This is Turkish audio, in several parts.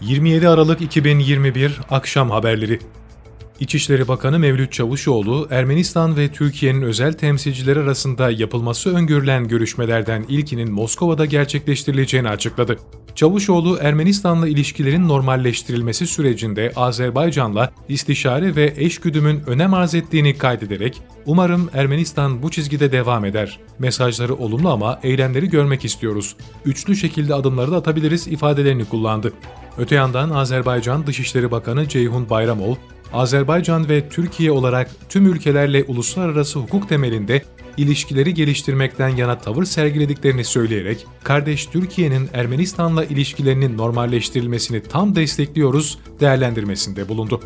27 Aralık 2021 Akşam Haberleri İçişleri Bakanı Mevlüt Çavuşoğlu, Ermenistan ve Türkiye'nin özel temsilcileri arasında yapılması öngörülen görüşmelerden ilkinin Moskova'da gerçekleştirileceğini açıkladı. Çavuşoğlu, Ermenistan'la ilişkilerin normalleştirilmesi sürecinde Azerbaycan'la istişare ve eşgüdümün önem arz ettiğini kaydederek, umarım Ermenistan bu çizgide devam eder. Mesajları olumlu ama eylemleri görmek istiyoruz. Üçlü şekilde adımları da atabiliriz ifadelerini kullandı. Öte yandan Azerbaycan Dışişleri Bakanı Ceyhun Bayramol, Azerbaycan ve Türkiye olarak tüm ülkelerle uluslararası hukuk temelinde ilişkileri geliştirmekten yana tavır sergilediklerini söyleyerek, kardeş Türkiye'nin Ermenistan'la ilişkilerinin normalleştirilmesini tam destekliyoruz değerlendirmesinde bulundu.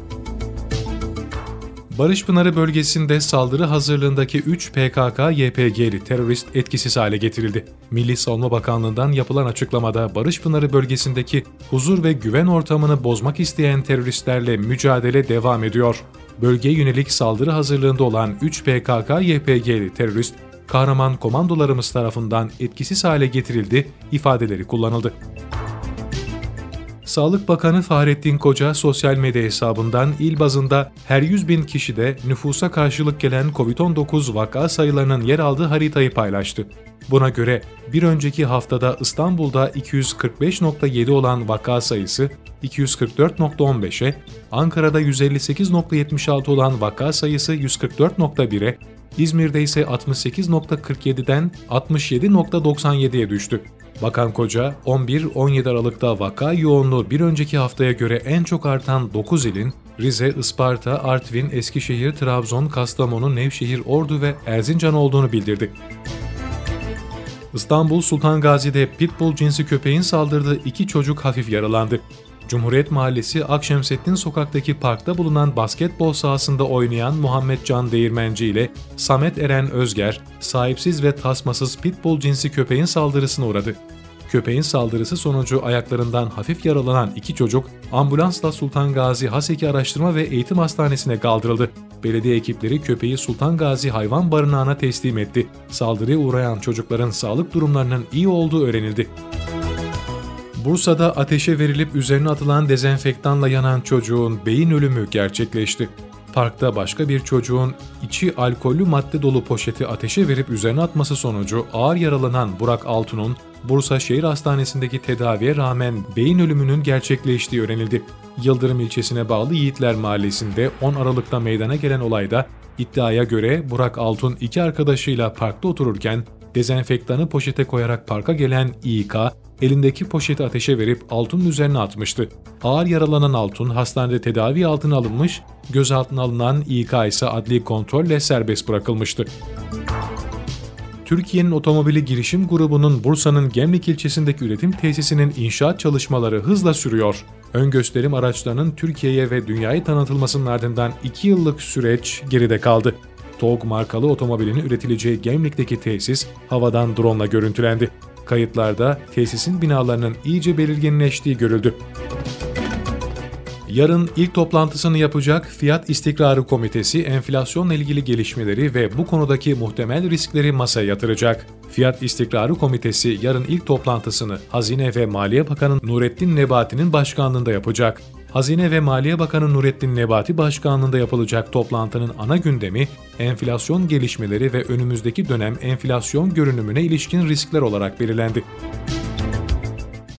Barış Pınarı bölgesinde saldırı hazırlığındaki 3 PKK-YPG'li terörist etkisiz hale getirildi. Milli Savunma Bakanlığı'ndan yapılan açıklamada Barış Pınarı bölgesindeki huzur ve güven ortamını bozmak isteyen teröristlerle mücadele devam ediyor. Bölgeye yönelik saldırı hazırlığında olan 3 PKK-YPG'li terörist, kahraman komandolarımız tarafından etkisiz hale getirildi ifadeleri kullanıldı. Sağlık Bakanı Fahrettin Koca sosyal medya hesabından il bazında her 100 bin kişide nüfusa karşılık gelen COVID-19 vaka sayılarının yer aldığı haritayı paylaştı. Buna göre bir önceki haftada İstanbul'da 245.7 olan vaka sayısı 244.15'e, Ankara'da 158.76 olan vaka sayısı 144.1'e, İzmir'de ise 68.47'den 67.97'ye düştü. Bakan Koca, 11-17 Aralık'ta vaka yoğunluğu bir önceki haftaya göre en çok artan 9 ilin Rize, Isparta, Artvin, Eskişehir, Trabzon, Kastamonu, Nevşehir, Ordu ve Erzincan olduğunu bildirdi. İstanbul Sultan Gazi'de pitbull cinsi köpeğin saldırdığı iki çocuk hafif yaralandı. Cumhuriyet Mahallesi Akşemseddin sokaktaki parkta bulunan basketbol sahasında oynayan Muhammed Can Değirmenci ile Samet Eren Özger, sahipsiz ve tasmasız pitbull cinsi köpeğin saldırısına uğradı. Köpeğin saldırısı sonucu ayaklarından hafif yaralanan iki çocuk ambulansla Sultan Gazi Haseki Araştırma ve Eğitim Hastanesi'ne kaldırıldı. Belediye ekipleri köpeği Sultan Gazi Hayvan Barınağı'na teslim etti. Saldırıya uğrayan çocukların sağlık durumlarının iyi olduğu öğrenildi. Bursa'da ateşe verilip üzerine atılan dezenfektanla yanan çocuğun beyin ölümü gerçekleşti. Parkta başka bir çocuğun içi alkollü madde dolu poşeti ateşe verip üzerine atması sonucu ağır yaralanan Burak Altun'un Bursa Şehir Hastanesi'ndeki tedaviye rağmen beyin ölümünün gerçekleştiği öğrenildi. Yıldırım ilçesine bağlı Yiğitler Mahallesi'nde 10 Aralık'ta meydana gelen olayda iddiaya göre Burak Altun iki arkadaşıyla parkta otururken dezenfektanı poşete koyarak parka gelen İK, elindeki poşeti ateşe verip Altun'un üzerine atmıştı. Ağır yaralanan Altun hastanede tedavi altına alınmış, gözaltına alınan İK ise adli kontrolle serbest bırakılmıştı. Türkiye'nin otomobili girişim grubunun Bursa'nın Gemlik ilçesindeki üretim tesisinin inşaat çalışmaları hızla sürüyor. Ön gösterim araçlarının Türkiye'ye ve dünyaya tanıtılmasının ardından 2 yıllık süreç geride kaldı. TOG markalı otomobilinin üretileceği Gemlik'teki tesis havadan drone görüntülendi. Kayıtlarda tesisin binalarının iyice belirginleştiği görüldü. Yarın ilk toplantısını yapacak Fiyat İstikrarı Komitesi enflasyonla ilgili gelişmeleri ve bu konudaki muhtemel riskleri masaya yatıracak. Fiyat İstikrarı Komitesi yarın ilk toplantısını Hazine ve Maliye Bakanı Nurettin Nebati'nin başkanlığında yapacak. Hazine ve Maliye Bakanı Nurettin Nebati başkanlığında yapılacak toplantının ana gündemi enflasyon gelişmeleri ve önümüzdeki dönem enflasyon görünümüne ilişkin riskler olarak belirlendi.